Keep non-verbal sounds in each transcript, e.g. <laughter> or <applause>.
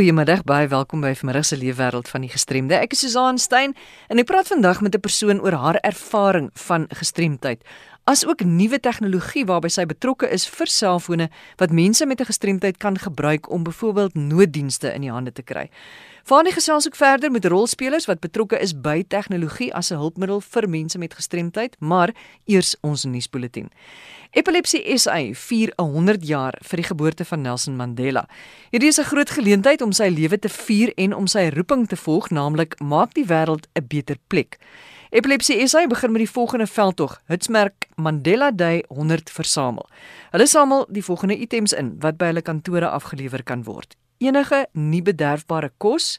Goeiemiddag, baie welkom by vanmiddag se leefwêreld van die gestremde. Ek is Susan Stein en ek praat vandag met 'n persoon oor haar ervaring van gestremdheid as ook nuwe tegnologie waarby sy betrokke is vir selfone wat mense met 'n gestremdheid kan gebruik om byvoorbeeld nooddienste in die hande te kry. Vaanie gesels ook verder met rolspelers wat betrokke is by tegnologie as 'n hulpmiddel vir mense met gestremdheid, maar eers ons nuusbulletin. Epilepsie SA vier 100 jaar vir die geboorte van Nelson Mandela. Hierdie is 'n groot geleentheid om sy lewe te vier en om sy roeping te volg, naamlik maak die wêreld 'n beter plek. Epilepsie SA begin met die volgende veldtog: Hitsmerk Mandela Day 100 versamel. Hulle samel die volgende items in wat by hulle kantore afgelewer kan word: enige nie bederfbare kos,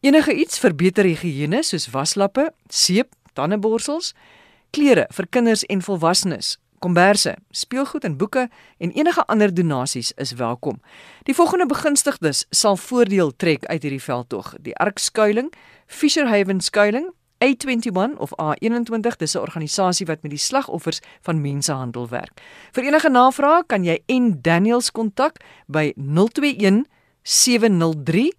enige iets vir beter higiëne soos waslappe, seep, tandeborsels, klere vir kinders en volwassenes, komberse, speelgoed en boeke en enige ander donasies is welkom. Die volgende begunstigdes sal voordeel trek uit hierdie veldtog: die Ark skuiling, Fisher Haven skuiling, A21 of A21 dis 'n organisasie wat met die slagoffers van mensehandel werk. Vir enige navrae kan jy en Daniels kontak by 021 703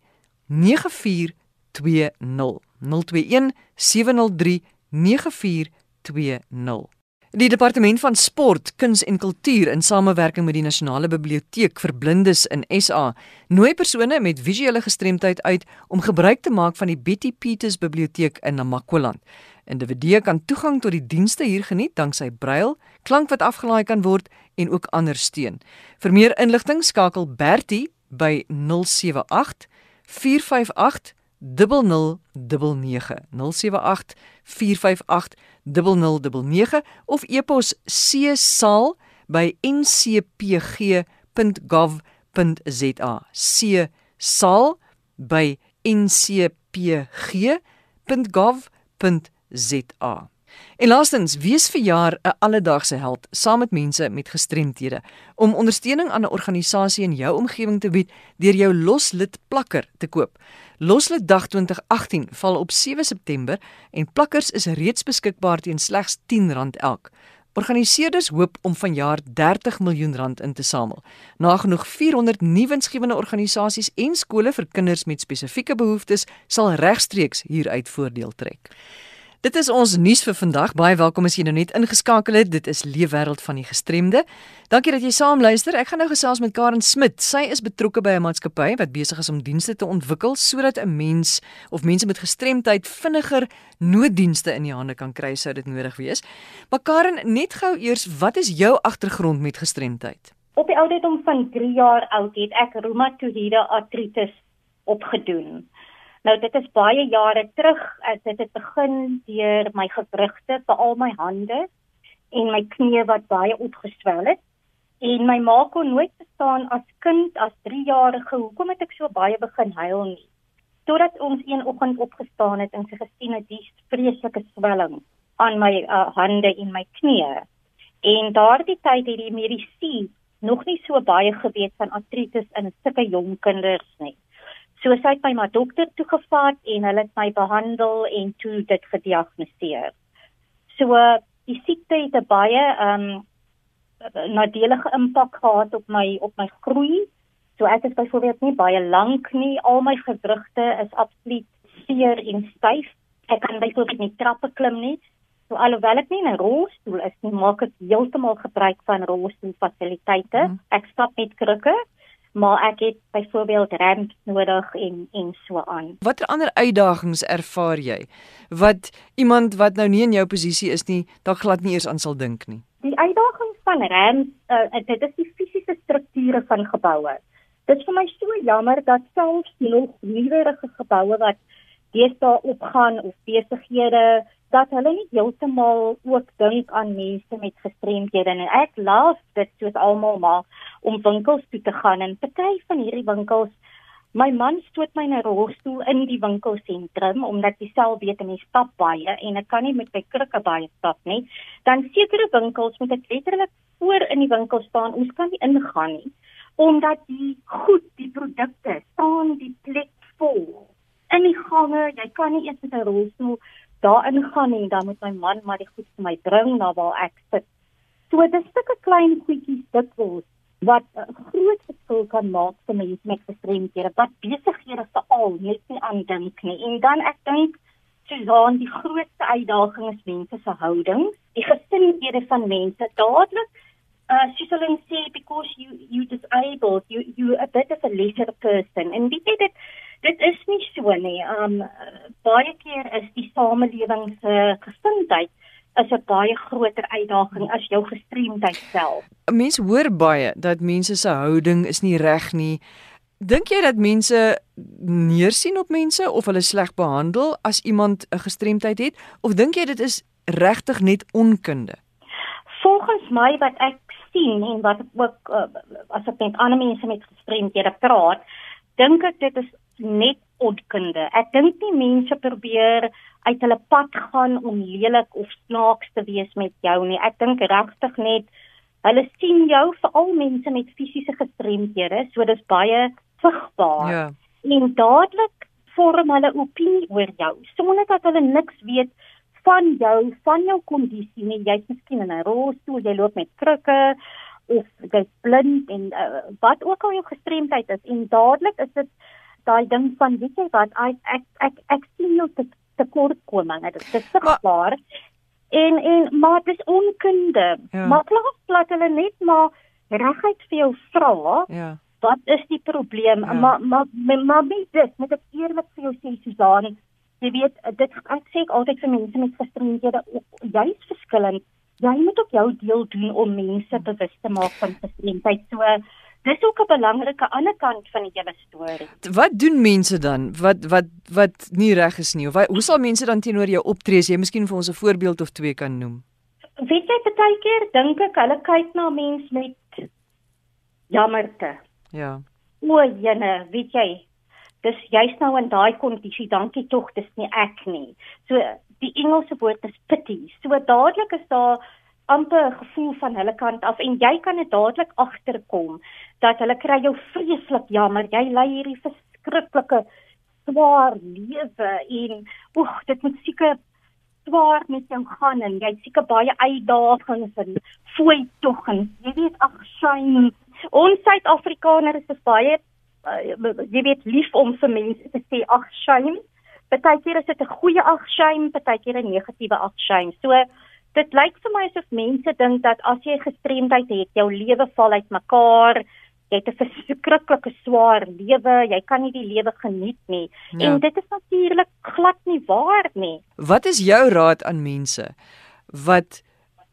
9420 021 703 9420 Die departement van sport, kuns en kultuur in samewerking met die Nasionale Biblioteek vir Blindes in SA nooi persone met visuele gestremdheid uit om gebruik te maak van die Betty Peters Biblioteek in Namakwaland. Individue kan toegang tot die dienste hier geniet danksy brail, klank wat afgelaai kan word en ook ander steun. Vir meer inligting skakel Bertie by 078 458 0099 078 458 0099 of e-pos csaal by En laastens, wees vir jaar 'n alledaagse held saam met mense met gestremthede om ondersteuning aan 'n organisasie in jou omgewing te bied deur jou loslid plakker te koop. Loslid Dag 2018 val op 7 September en plakkers is reeds beskikbaar teen slegs R10 elk. Organiseerders hoop om vanjaar 30 miljoen rand in te samel. Nagenoeg 400 nuwensgewende organisasies en skole vir kinders met spesifieke behoeftes sal regstreeks hieruit voordeel trek. Dit is ons nuus vir vandag. Baie welkom as jy nou net ingeskakel het. Dit is Leefwêreld van die Gestremde. Dankie dat jy saam luister. Ek gaan nou gesels met Karen Smit. Sy is betrokke by 'n maatskappy wat besig is om dienste te ontwikkel sodat 'n mens of mense met gestremdheid vinniger nooddienste in die hande kan kry sou dit nodig wees. Maar Karen, net gou eers, wat is jou agtergrond met gestremdheid? Op die ouderdom van 3 jaar oud het ek reumatoïede artritis opgedoen. Nou dit is baie jare terug. Dit het begin deur my gewrigte, veral my hande en my knie wat baie opgeswel het. En my ma kon nooit verstaan as kind, as 3-jarige, hoekom het ek so baie begin huil nie. Totdat ons een oggend opgestaan het en sy gesien het die vreeslike swelling aan my uh, hande en my knie. En daardie tyd het die medisy nog nie so baie geweet van artritis in sulke jong kinders nie. So sy het my na dokter toe gevat en hulle het my behandel en toe dit gediagnoseer. So die siekte het 'n baie ehm um, nadelige impak gehad op my op my groei. So ek is byvoorbeeld nie baie lank nie, al my gewrigte is absoluut seer en styf. Ek kan byvoorbeeld nie trappe klim nie. So alhoewel ek nie in 'n rolstoel is nie, maak ek heeltemal gebruik van rolstoelfasiliteite. Mm. Ek stap met krikke maar ek het byvoorbeeld ramps nodig en en so aan. Watter ander uitdagings ervaar jy wat iemand wat nou nie in jou posisie is nie, dalk glad nie eers aan sal dink nie? Die uitdagings van ramps, uh, dit is die fisiese strukture van geboue. Dit is vir my so jammer dat selfs nog nuwerige geboue wat deesdae opgaan of besighede dat hulle nie heeltemal ook dink aan mense met gestremdhede en ek laat dit soos almal maar om winkels toe te gaan en party van hierdie winkels my man stoot my in 'n rolstoel in die winkelsentrum omdat hy self weet hy stap baie en ek kan nie met my krikke baie stap nie. Dan sekere winkels moet ek letterlik voor in die winkel staan. Ons kan nie ingaan nie omdat die goed die produkte staan die plek vol in die gange jy kan nie eens met 'n rolstoel daarin gaan en dan moet my man maar die goed vir my bring na waar ek sit so dis sulke klein goedjies dit word wat 'n groot verskil kan maak vir mense met gestremdhede. Wat besighede veral net nie aan dink nie. En dan ek dink Susan, die grootste uitdaging is mense se houdings, die gesindhede van mense. Dadelik uh soos hulle sê because you you disabled, you you a bit of a lesser person. En weet jy dit dit is nie so nie. Um baie keer is die samelewing se gesindheid is 'n baie groter uitdaging as jou gestremdheid self. Mense hoor baie dat mense se houding is nie reg nie. Dink jy dat mense neersien op mense of hulle sleg behandel as iemand 'n gestremdheid het of dink jy dit is regtig net onkunde? Volgens my wat ek sien en wat ook uh, as ek met ander mense met gestremdhede praat, dink ek dit is net onkunde. Ek dink nie mense probeer uit hulle pad gaan om lelik of snaaks te wees met jou nie. Ek dink regtig net hulle sien jou veral mense met fisiese gestremdhede, so dis baie sigbaar. Ja. En dadelik vorm hulle opinie oor jou sonder dat hulle niks weet van jou, van jou kondisie nie. Jy's miskien in 'n rolstoel, jy loop met krikke of jy's blind en uh, wat ook al jou gestremdheid is en dadelik is dit daai ding van weet jy wat ek ek ek, ek sien jou te tekortkominge dit is sigbaar en en maar dit is onkunde. Ja. maar plaas plat hulle net maar regheid vir jou vra ja. wat is die probleem? Ja. maar maar maar wie dit met ek eerlik vir jou sê Susan jy weet dit ek sê altyd vir mense met gestremdhede jy's verskillend. Jy moet ook jou deel doen om mense bewus te maak van gestremdheid so dis ook 'n belangrike ander kant van die hele storie. Wat doen mense dan? Wat wat wat nie reg is nie? Of wat, hoe sal mense dan teenoor jou optree? Jy miskien vir ons 'n voorbeeld of twee kan noem. Weet jy baie keer dink ek hulle kyk na mens met jammerte. Ja. O, jene, weet jy, dis jy's nou in daai kondisie, dankie tog, dis nie ek nie. So die Engelse woord is pity. So dadelik is daar amper 'n gevoel van hulle kant af en jy kan dit dadelik agterkom dat hulle kry jou vreeslik jammer. Jy lei hierdie verskriklike swaar lewe en oeg dit moet seker swaar met jou gaan en jy seker baie uitdagings en fooi tog en jy weet ag shame ons Suid-Afrikaners is baie uh, jy weet lief om vir mense te sê ag shame partykeer is dit 'n goeie ag shame partykeer 'n negatiewe ag shame so dit lyk vir my asof mense dink dat as jy gestremdheid het, jou lewe val uitmekaar, jy het 'n <laughs> verskriklike swaar lewe, jy kan nie die lewe geniet nie. Ja. En dit is natuurlik glad nie waar nie. Wat is jou raad aan mense wat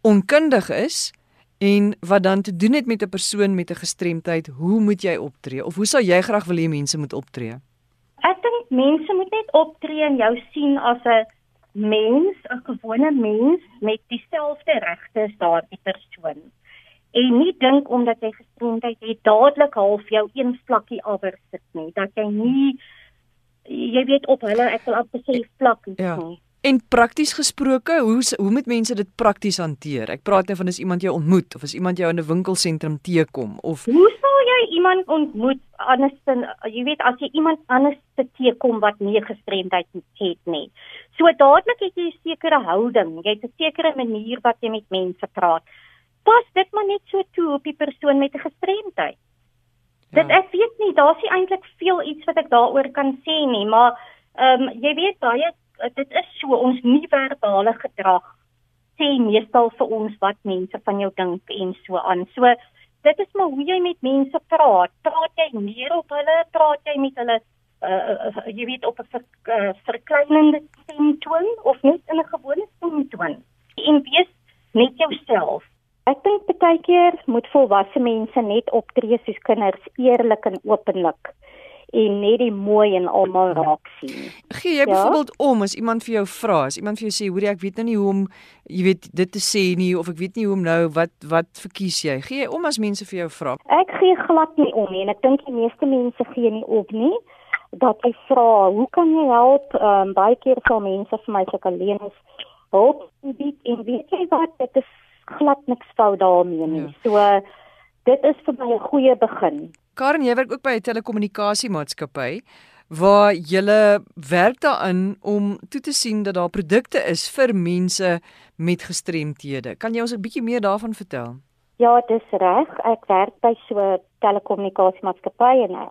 onkundig is en wat dan te doen het met 'n persoon met 'n gestremdheid? Hoe moet jy optree of hoe sou jy graag wil hê mense moet optree? Ek dink mense moet net optree en jou sien as 'n mens, 'n gewone mens met dieselfde regte as daardie persoon. En nie dink omdat jy gestremdheid het dadelik half jou een vlakkie alwer sit nie, dat jy nie jy weet op hulle ek wil amper sê vlak is ja. nie. En prakties gesproke, hoe hoe moet mense dit prakties hanteer? Ek praat nou van as iemand jou ontmoet of as iemand jou in 'n winkelsentrum teekom of Hoe sal jy iemand ontmoet anders dan jy weet as jy iemand anders te teekom wat nie gestremdheid het nie. So dadelik het jy 'n sekere houding, jy het 'n sekere manier wat jy met mense praat. Pas dit maar net so toe op die persoon met 'n gestremdheid. Ja. Dit ek weet nie, daar's nie eintlik veel iets wat ek daaroor kan sê nie, maar ehm um, jy weet baie dit is so ons nie verbale gedrag sê meestal vir ons wat mense van jou dink en so aan. So dit is maar hoe jy met mense praat. Praat jy meer op hulle, praat jy met hulle uh jy weet op 'n ver, uh, verkleinende stemtoon of net in 'n gewone stemtoon. En wees net jouself. Ek dink baie keer moet volwasse mense net optree soos kinders, eerlik en openlik en net die mooi en almal raak sien. Gee jy ja? byvoorbeeld om as iemand vir jou vra, as iemand vir jou sê, "Hoerie, ek weet nou nie hoe om jy weet dit te sê nie of ek weet nie hoe om nou wat wat verkies jy?" Gee jy om as mense vir jou vra? Ek gee glad nie om nie en ek dink die meeste mense gee nie op nie dat jy vra, "Hoe kan jy help?" Ehm um, baie keer sal mense vir my sê alleen is hulp bied en weet jy wat dit is glad niks fout daarmee nie. Ja. So dit is vir my 'n goeie begin. Karen, jy werk ook by 'n telekommunikasiemaatskappy waar jy werk daarin om toe te sien dat daar produkte is vir mense met gestremthede. Kan jy ons 'n bietjie meer daarvan vertel? Ja, dis reg. Ek werk by so 'n telekommunikasiemaatskappy en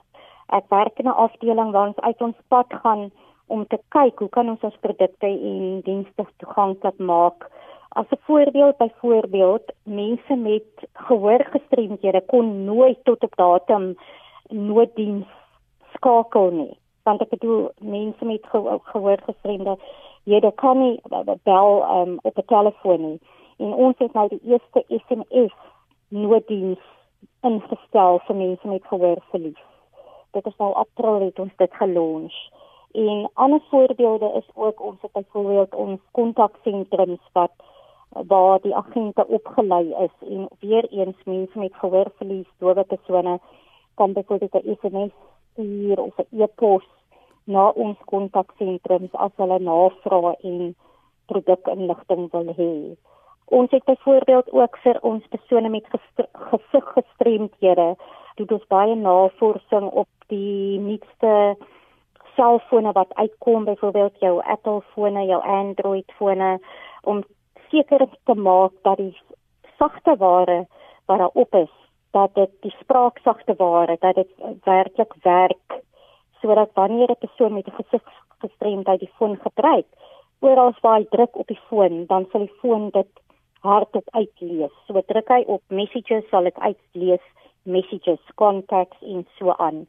ek werk in 'n afdeling waar ons uit ons pad gaan om te kyk hoe kan ons ons produkte en dienste toeganklik maak. As 'n voorbeeld, byvoorbeeld, mense met gehoorgestremdhede kon nooit tot op datum nooddiens skakel nie. Want ek bedoel mense met gehoorgestremde jy kan nie bel um, op 'n telefoon nie. En ons het nou die eerste SMS nooddiens ingestel vir mense met gehoorverlies. Dit is nou April het ons dit gelons. En ander voorbeelde is ook ons het byvoorbeeld ons kontaksentrums wat waar die agente opgelei is en weer eens mense met gehoorverlies, dowe persone kan byvoorbeeld 'n SMS stuur of 'n e-pos na ons kontaksentrums as hulle navrae en produkinligting wil hê. Ons het byvoorbeeld ook vir ons persone met gesiggestremdhede doen ons baie navorsing op die nuutste selfone wat uitkom, byvoorbeeld jou Apple fone, jou Android fone om seker te maak dat die sagte ware wat daar op is, dat dit die spraaksagte ware, dat dit werklik werk sodat wanneer 'n persoon met 'n gesiggestremdheid die foon gebruik, oral waar hy druk op die foon, dan sal die foon dit hardop uitlees. So druk hy op messages sal dit uitlees, messages, contacts en so aan.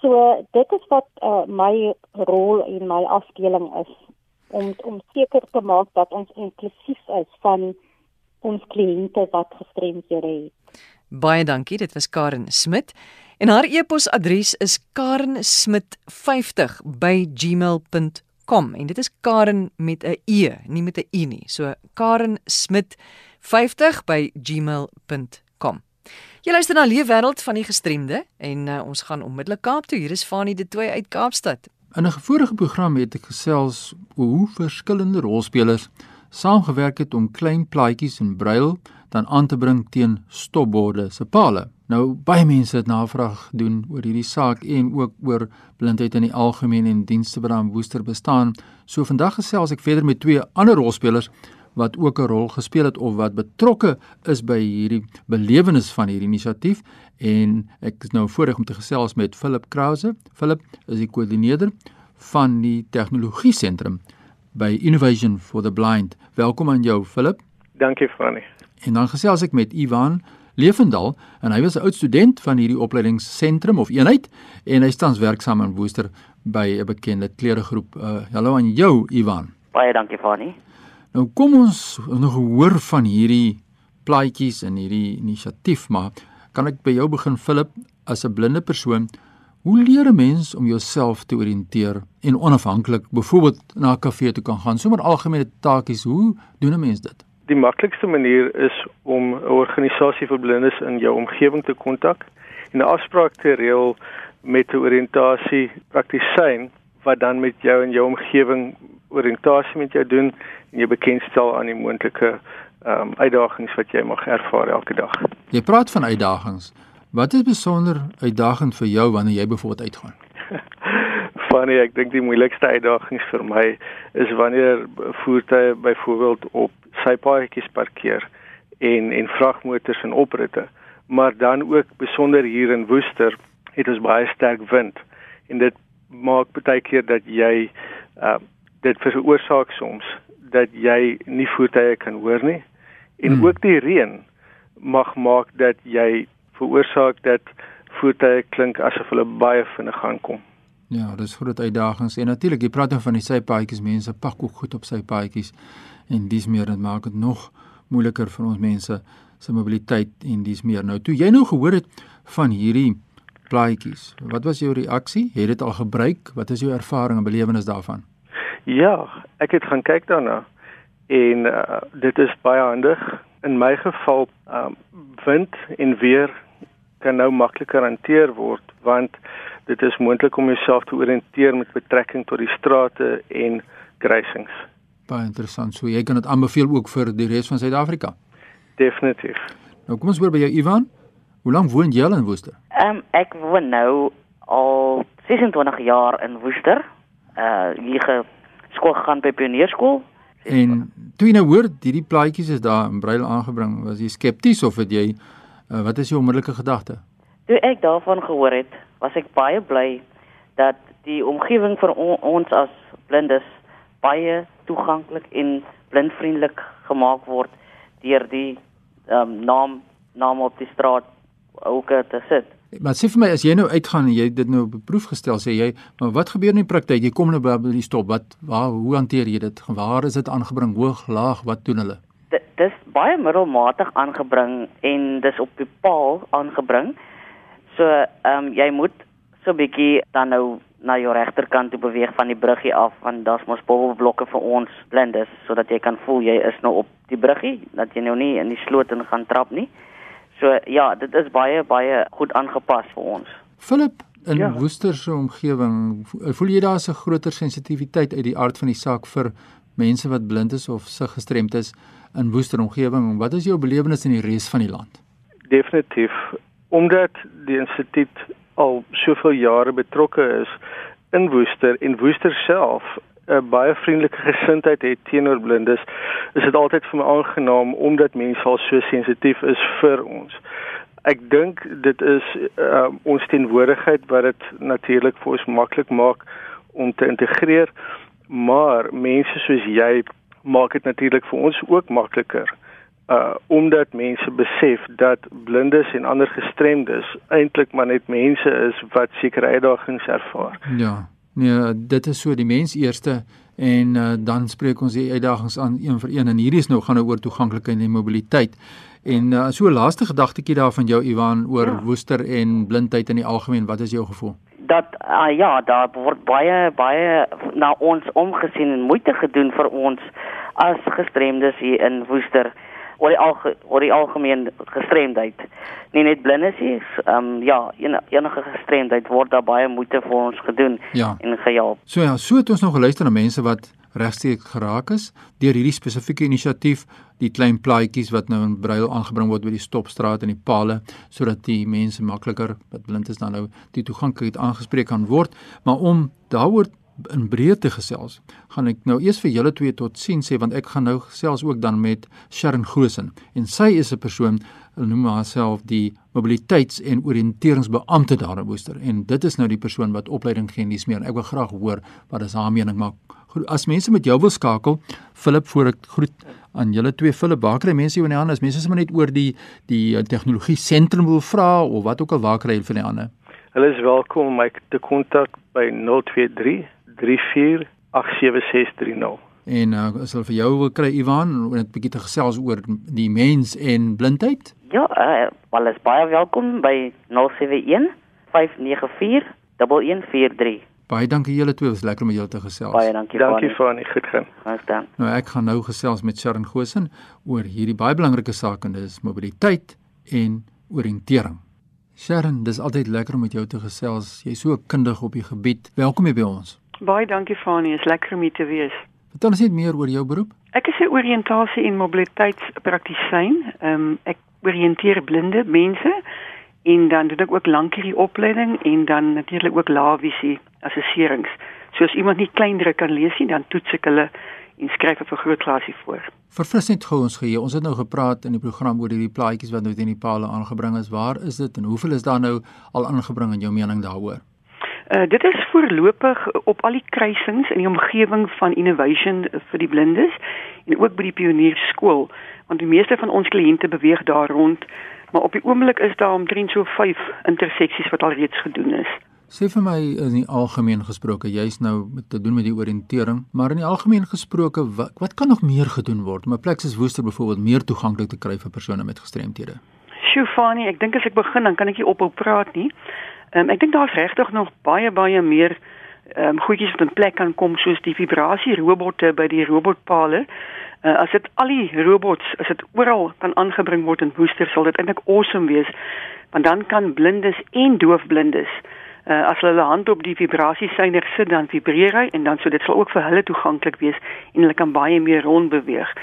So dit is wat uh, my rol in my afdeling is om om seker te maak dat ons inklusief is van ons kliënte wat gestremdhede het. Baie dankie, dit was Karen Smit. En haar e-posadres is karensmit50@gmail.com kom en dit is Karen met 'n e, nie met 'n u nie. So Karen Smit 50 by gmail.com. Jy luister na Leefwêreld van die gestremde en uh, ons gaan onmiddellik Kaap toe. Hier is Fanie de Tooi uit Kaapstad. In 'n vorige program het ek gesels hoe verskillende rolspelers saamgewerk het om klein plaatjies in brail dan aan te bring teen stopborde se pale. Nou baie mense het navraag doen oor hierdie saak en ook oor blindheid in die algemeen en dienste wat aan Woester bestaan. So vandag gesels ek verder met twee ander rolspelers wat ook 'n rol gespeel het of wat betrokke is by hierdie belewenis van hierdie inisiatief en ek is nou voorreg om te gesels met Philip Krause. Philip is die koördineerder van die tegnologie sentrum by Innovation for the Blind. Welkom aan jou Philip. Dankie Fanny. En dan gesels ek met Ivan Levendal en hy was 'n oud student van hierdie opleidingsentrum of eenheid en hy tans werksaam in Woester by 'n bekende kleregroep. Uh, hallo aan jou Ivan. Baie dankie Fanny. Nou kom ons nog hoor van hierdie plaatjies en hierdie inisiatief, maar kan ek by jou begin Philip as 'n blinde persoon Hoe leer 'n mens om jouself te oriënteer en onafhanklik byvoorbeeld na 'n kafee toe kan gaan? Sommige algemene taakies, hoe doen 'n mens dit? Die maklikste manier is om 'n organisasie vir blindes in jou omgewing te kontak en 'n afspraak te reël met 'n oriëntasie praktisyn wat dan met jou en jou omgewing oriëntasie met jou doen en jou bekendstel aan die moontlike ehm um, uitdagings wat jy mag ervaar elke dag. Jy praat van uitdagings. Wat is besonder uitdagend vir jou wanneer jy byvoorbeeld uitgaan? <laughs> Funny, ek dink die moeilikste uitdagings vir my is wanneer voertuie byvoorbeeld op sypaadjies parkeer en en vragmotors en opritte, maar dan ook besonder hier in Woester het ons baie sterk wind en dit maak baie keer dat jy uh dit veroorsaak soms dat jy nie voertuie kan hoor nie en hmm. ook die reën mag maak dat jy veroorsaak dat voertuie klink asof hulle baie vinnig aankom. Ja, dis groot uitdagings en natuurlik jy praat dan van die sypaadjies, mense pak ook goed op sypaadjies en dis meer dit maak dit nog moeiliker vir ons mense se mobiliteit en dis meer. Nou toe jy nou gehoor het van hierdie plaatjies, wat was jou reaksie? Het dit al gebruik? Wat is jou ervaring en belewenis daarvan? Ja, ek het gaan kyk daarna en uh, dit is baie handig. In my geval, um, wind en weer kan nou makliker hanteer word want dit is moontlik om jouself te oriënteer met betrekking tot die strate en kruisings. Baie interessant. So jy kan dit aanbeveel ook vir die res van Suid-Afrika. Definitief. Nou kom ons hoor by jou Ivan. Hoe lank woon jy al in Woester? Ehm um, ek woon nou al 26 jaar in Woester. Uh hier geskool gegaan by Pionierskool. En Toe jy nou hoor hierdie plaatjies is daar in brail aangebring, was jy skepties of het jy uh, wat is jou onmiddellike gedagte? Toe ek daarvan gehoor het, was ek baie bly dat die omgewing vir on, ons as blindes baie toeganklik en blindvriendelik gemaak word deur die um, naam naam op die straat ook te sit. Maar sê vir my as jy nou uitgaan en jy dit nou op proef gestel sê jy, maar wat gebeur in die praktyk? Jy kom nou by die stop, wat waar hoe hanteer jy dit? Waar is dit aangebring? Hoog, laag, wat doen hulle? Dit dis baie middelmatig aangebring en dis op die paal aangebring. So, ehm um, jy moet so bietjie dan nou na jou regterkant toe beweeg van die bruggie af want daar's mos bobbelblokke vir ons blindes sodat jy kan voel jy is nou op die bruggie dat jy nou nie in die sloot in gaan trap nie. So ja, dit is baie baie goed aangepas vir ons. Philip in ja. Woester se omgewing, voel jy daar 'n groter sensitiwiteit uit die aard van die saak vir mense wat blind is of sig gestremd is in Woester omgewing? Wat is jou belewenis in die res van die land? Definitief omdat die instituut al soveel jare betrokke is in Woester en Woester self 'n baie vriendelike gesindheid het teenoor blindes, is dit altyd vir my aangenaam omdat mense al so sensitief is vir ons. Ek dink dit is uh, ons teenwoordigheid wat dit natuurlik vir ons maklik maak om te integreer, maar mense soos jy maak dit natuurlik vir ons ook makliker uh omdat mense besef dat blindes en ander gestremdes eintlik maar net mense is wat sekere uitdagings ervaar. Ja. Nee, dit is so die mens eerste en uh, dan spreek ons die uitdagings aan een vir een en hierdie is nou gaan oor toeganklikheid en mobiliteit. En uh, so laaste gedagtetjie daar van jou Ivan oor ja. woester en blindheid in die algemeen, wat is jou gevoel? Dat uh, ja, daar word baie baie na ons omgesien en moeite gedoen vir ons as gestremdes hier in Woester oor die alge, oor die algemeen gestremdheid. Nie net blindes nie, ehm um, ja, enige gestremdheid word daar baie moeite vir ons gedoen ja. en gehelp. So ja, so het ons nog geluister na mense wat regstreeks geraak is deur hierdie spesifieke inisiatief, die klein plaatjies wat nou in brail aangebring word by die stopstraat en die palle sodat die mense makliker wat blind is dan nou die toeganklikheid aangespreek kan word, maar om daaroor in breedte gesels, gaan ek nou eers vir julle twee tot sien sê want ek gaan nou gesels ook dan met Sharon Grosen en sy is 'n persoon hulle noem haarself die mobiliteits- en oriënteringsbeampte daar in Woester en dit is nou die persoon wat opleiding gee en dis meer. En ek wil graag hoor wat is haar mening maar as mense met jou wil skakel Philip voor ek groet aan julle twee. Philip waar kry mense jou in die hande? As mense sommer net oor die die tegnologie sentrum wil vra of wat ook al waar kry hulle van die hande? Hulle is welkom om my te kontak by 023 0891104730. En uh, as hulle vir jou wil kry Ivan om net 'n bietjie te gesels oor die mens en blindheid? Ja, uh, hulle is baie welkom by 071 594 1143. Baie dankie julle twee, was lekker om julle te gesels. Baie dankie. Dankie vir aan die goed gaan. Verstaan. Nou ek gaan nou gesels met Sharon Gosen oor hierdie baie belangrike saak en dis mobiliteit en oriëntering. Sharon, dis altyd lekker om met jou te gesels. Jy's so kundig op die gebied. Welkom hier by ons. Baie dankie Fanie, is lekker om hier te wees. Vertel ons net meer oor jou beroep. Ek is 'n oriëntasie en mobiliteitspraktisyn. Ehm um, ek oriënteer blinde mense en dan doen ek ook lankie opleiding en dan natuurlik ook laevisie assesserings. So as iemand nie kleindruk kan lees nie, dan toets ek hulle en skryf vir groot klasie voor. Verfris net gou ons geheue. Ons het nou gepraat in die program oor hierdie plaatjies wat nou teen die pale aangebring is. Waar is dit en hoeveel is daar nou al aangebring in jou mening daaroor? Uh, dit is voorlopig op al die kruisings in die omgewing van Innovation vir die blindes en ook by die pionierskool want die meeste van ons kliënte beweeg daar rond maar op die oomblik is daar omtrent so 5 interseksies wat al reeds gedoen is. Sê vir my in die algemeen gesproke, jy's nou met te doen met die oriëntering, maar in die algemeen gesproke, wat, wat kan nog meer gedoen word om 'n plek soos Woester byvoorbeeld meer toeganklik te kry vir persone met gestremthede? Sjoe, Fani, ek dink as ek begin dan kan ek nie ophou praat nie. Ehm um, ek dink daar's regtig nog baie baie meer ehm um, goedjies wat in plek kan kom soos die vibrasie robotte by die robotpale. Uh, as dit al die robots as dit oral kan aangebring word in Woester sal dit eintlik awesome wees want dan kan blindes en doofblindes uh, as hulle hand op die vibrasiesyner sit dan vibreer hy en dan so dit sal ook vir hulle toeganklik wees en hulle kan baie meer rond beweeg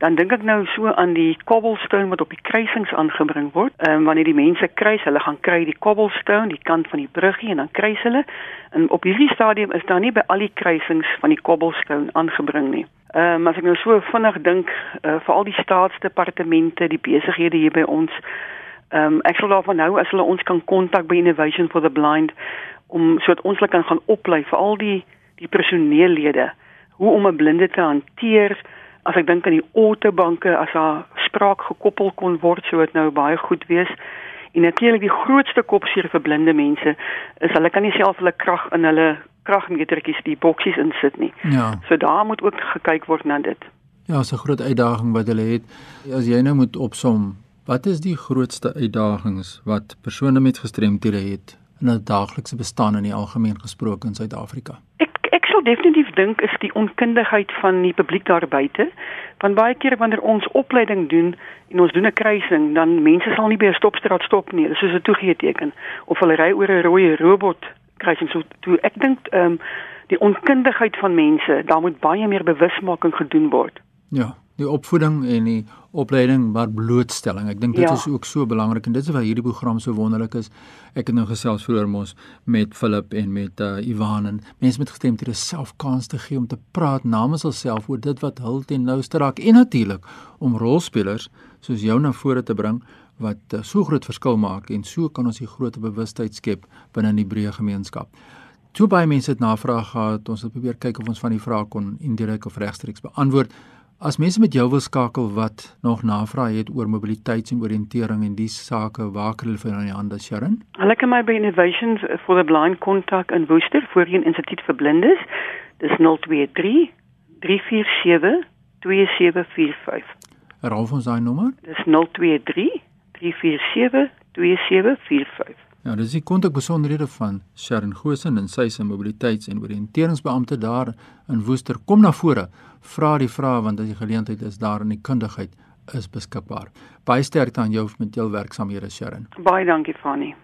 dan dink ek nou so aan die cobblestone wat op die kruisings aangebring word. Ehm um, wanneer die mense kruis, hulle gaan kry die cobblestone, die kant van die bruggie en dan kruis hulle. En op hierdie stadium is daar nie by al die kruisings van die cobblestone aangebring nie. Ehm um, as ek nou so vinnig dink uh, vir al die staatsdepartemente, die besighede hier by ons, ehm um, ek sal daarvan hou as hulle ons kan kontak by Innovation for the Blind om sodat ons hulle kan gaan oplei vir al die die personeellede hoe om 'n blinde te hanteer. As ek dink aan die autobanke as haar spraak gekoppel kon word, sou dit nou baie goed wees. En natuurlik die grootste kopseer vir blinde mense is hulle kan nie self hulle krag in hulle kragmetertjies die boksies insit nie. Ja. So daar moet ook gekyk word na dit. Ja, is 'n groot uitdaging wat hulle het. As jy nou moet opsom, wat is die grootste uitdagings wat persone met gestremthede het in 'n daaglikse bestaan in die algemeen gesproke in Suid-Afrika? Ek sou definitief dink is die onkundigheid van die publiek daar buite. Want baie keer wanneer ons opleiding doen en ons doen 'n kruising, dan mense sal nie by 'n stopstraat stop nie. Dis soos 'n toegeeteken of hulle ry oor 'n rooi robot kruising. So toe ek dink ehm um, die onkundigheid van mense, daar moet baie meer bewusmaking gedoen word. Ja, die opvoeding en die opleiding maar blootstelling. Ek dink dit ja. is ook so belangrik en dit is waar hierdie program so wonderlik is. Ek het nou gesels vroeër mos met Philip en met uh, Ivan en mense met gestremthede self kans te gee om te praat namens hulself oor dit wat hul ten nouste raak en natuurlik om rolspelers soos jou na vore te bring wat uh, so groot verskil maak en so kan ons die groot bewustheid skep binne die breë gemeenskap. Toe baie mense het navraag gehad, ons het probeer kyk of ons van die vrae kon indirek of regstreeks beantwoord. As mense met jou wil skakel wat nog navraag het oor mobiliteit en oriëntering en dis sake, waar kan hulle vir hulle hande Sharon? Hulle kan my by Innovation for the Blind kontak in Woester voorheen Instituut vir Blindes. Dis 023 347 2745. Herhaal ons daai nommer? Dis 023 3472745. Ja, dis die kontakbesonderhede van Sharon Gosen en sy se mobiliteits- en oriënteringsbeampte daar in Woester. Kom na vore, vra die vrae want as die geleentheid is daar en die kundigheid is beskikbaar. Baie sterkte aan jou met jou werksamehede Sharon. Baie dankie Fani.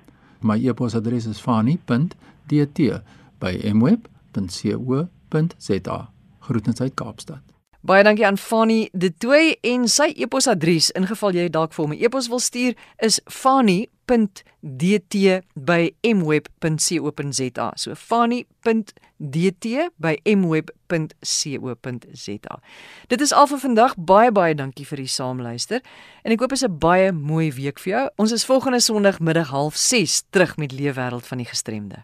My e-posadres is fani.dt@mweb.co.za. Groetens uit Kaapstad. Baie dankie aan Fanny De Tooy en sy e-posadres ingeval jy dalk vir hom 'n e-pos wil stuur is fanny.dt@mweb.co.za. So fanny.dt@mweb.co.za. Dit is al vir vandag. Baie baie dankie vir die saamluister en ek hoop dit is 'n baie mooi week vir jou. Ons is volgende Sondagmiddag 06:30 terug met Leefwêreld van die gestremde.